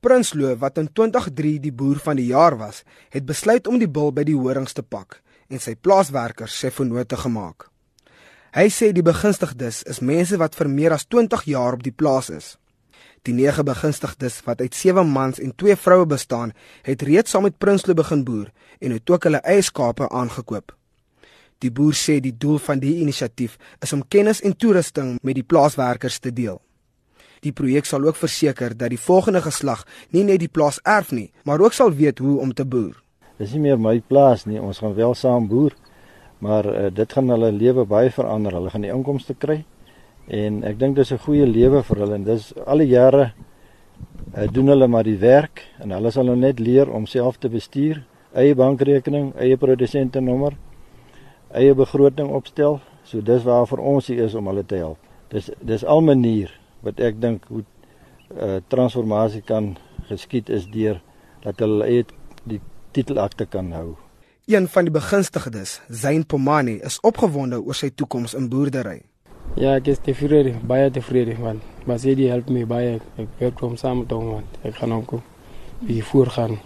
Prinsloo wat in 2003 die boer van die jaar was, het besluit om die bil by die horings te pak en sy plaaswerkers sê vennote gemaak. Hy sê die begunstigdes is mense wat vir meer as 20 jaar op die plaas is. Die nege begunstigdes wat uit 7 mans en 2 vroue bestaan, het reeds saam met Prinsloo begin boer en het ook hulle eie skape aangekoop. Die boer sê die doel van die inisiatief is om kennis en toerusting met die plaaswerkers te deel. Die projek sal ook verseker dat die volgende geslag nie net die plaas erf nie, maar ook sal weet hoe om te boer. Dis nie meer my plaas nie, ons gaan wel saam boer, maar uh, dit gaan hulle lewe baie verander. Hulle gaan die inkomste kry en ek dink dis 'n goeie lewe vir hulle en dis al die jare uh, doen hulle maar die werk en hulle sal nou net leer om self te bestuur, eie bankrekening, eie produsentenommer, eie begroting opstel. So dis waar vir ons hier is om hulle te help. Dis dis al manier wat ek dink hoe uh, transformasie kan geskied is deur dat hulle eie die titelakte kan hou. Een van die begunstigdes, Zain Pomani, is opgewonde oor sy toekoms in boerdery. Ja, ek is tevrede, baie tevrede man. Maar sy die help my baie. Ek werk hom saam met hom want ek gaan ook wie voorgaan.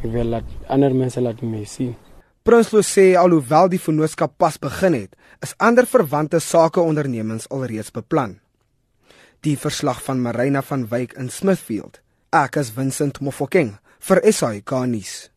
Ek wil laat ander mense laat my sien. Prinsloo sê alhoewel die vennootskap pas begin het, is ander verwante sakeondernemings alreeds beplan. Die verslag van Marina van Wyk in Smithfield. Ek is Vincent Mofokeng vir SAK nuus.